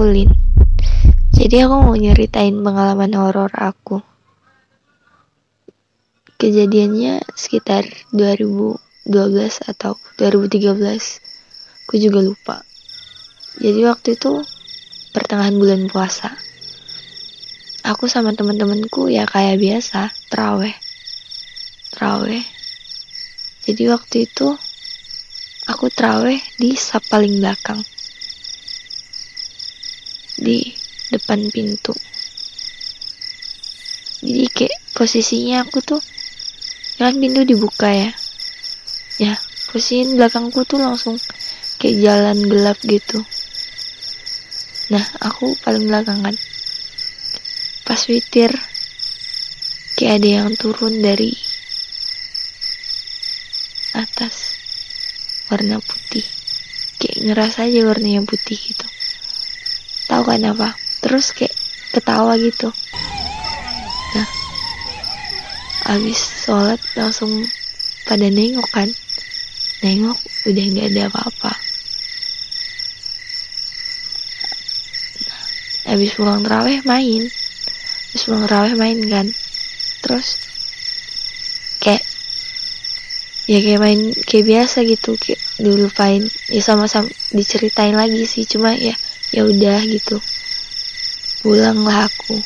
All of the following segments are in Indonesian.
aku Lin. Jadi aku mau nyeritain pengalaman horor aku. Kejadiannya sekitar 2012 atau 2013. Aku juga lupa. Jadi waktu itu pertengahan bulan puasa. Aku sama teman-temanku ya kayak biasa, teraweh. Teraweh. Jadi waktu itu aku teraweh di sap paling belakang. Di depan pintu. Jadi kayak posisinya aku tuh kan pintu dibuka ya. Ya, posisi belakangku tuh langsung kayak jalan gelap gitu. Nah, aku paling belakang kan. Pas witir, kayak ada yang turun dari atas warna putih. Kayak ngerasa aja warnanya putih gitu. Tahu kan apa? Terus kayak ketawa gitu. Nah, abis sholat langsung pada nengok kan. Nengok udah nggak ada apa-apa. Nah, pulang terawih main. Abis pulang terawih main kan. Terus kayak ya kayak main kayak biasa gitu kayak dilupain. Ya sama-sama diceritain lagi sih cuma ya ya udah gitu. Pulanglah aku.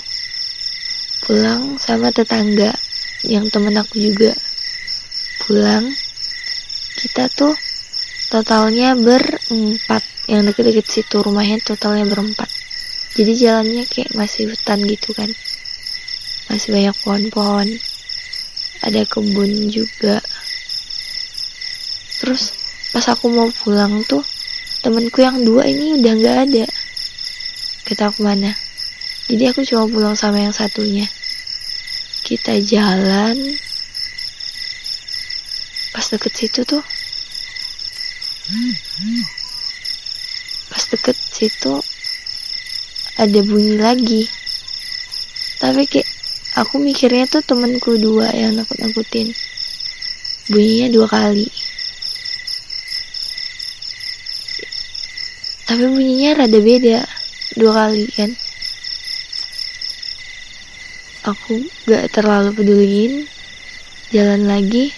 Pulang sama tetangga yang temen aku juga. Pulang kita tuh totalnya berempat. Yang deket-deket situ rumahnya totalnya berempat. Jadi jalannya kayak masih hutan gitu kan. Masih banyak pohon-pohon. Ada kebun juga terus pas aku mau pulang tuh temenku yang dua ini udah nggak ada. Kita mana? Jadi aku cuma pulang sama yang satunya. Kita jalan. Pas deket situ tuh pas deket situ ada bunyi lagi. Tapi kayak aku mikirnya tuh temenku dua yang nakut-nakutin. Bunyinya dua kali tapi bunyinya rada beda dua kali kan? Aku gak terlalu peduliin jalan lagi.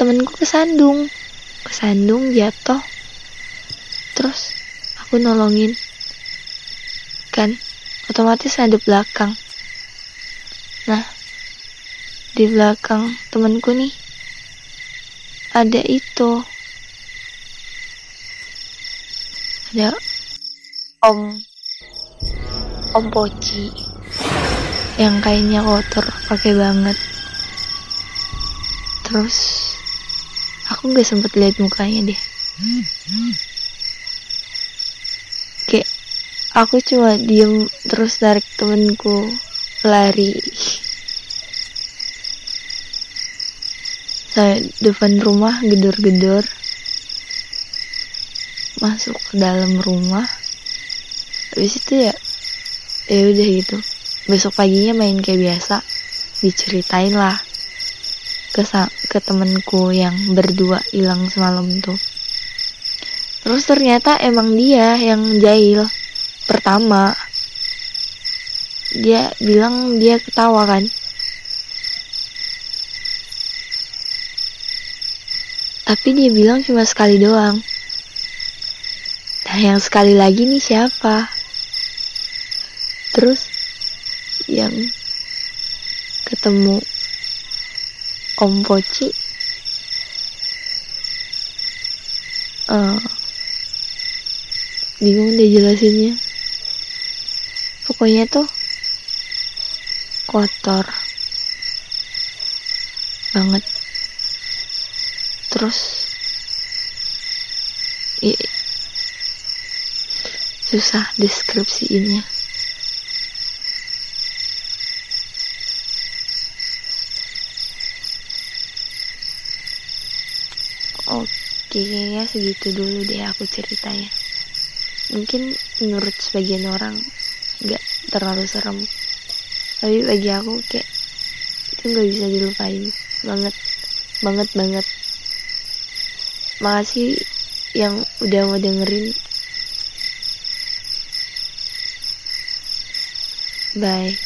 Temenku kesandung. Kesandung jatuh. Terus aku nolongin. Kan otomatis ada belakang. Nah di belakang temenku nih ada itu ada om. Om poci yang kainnya kotor pakai banget. Terus aku nggak sempet lihat mukanya deh. Kayak aku cuma diem terus tarik temenku lari. Saya depan rumah gedor-gedor masuk ke dalam rumah. Habis itu ya ya udah gitu. Besok paginya main kayak biasa. Diceritain lah ke ke temenku yang berdua hilang semalam tuh. Terus ternyata emang dia yang jahil pertama. Dia bilang dia ketawa kan. Tapi dia bilang cuma sekali doang yang sekali lagi nih siapa? Terus yang ketemu Om Poci uh, bingung deh jelasinnya pokoknya tuh kotor banget terus susah deskripsiinnya oke ya segitu dulu deh aku ceritanya. Mungkin menurut sebagian orang nggak terlalu serem. Tapi bagi aku kayak itu nggak bisa dilupain. Banget banget banget. Makasih yang udah mau dengerin bye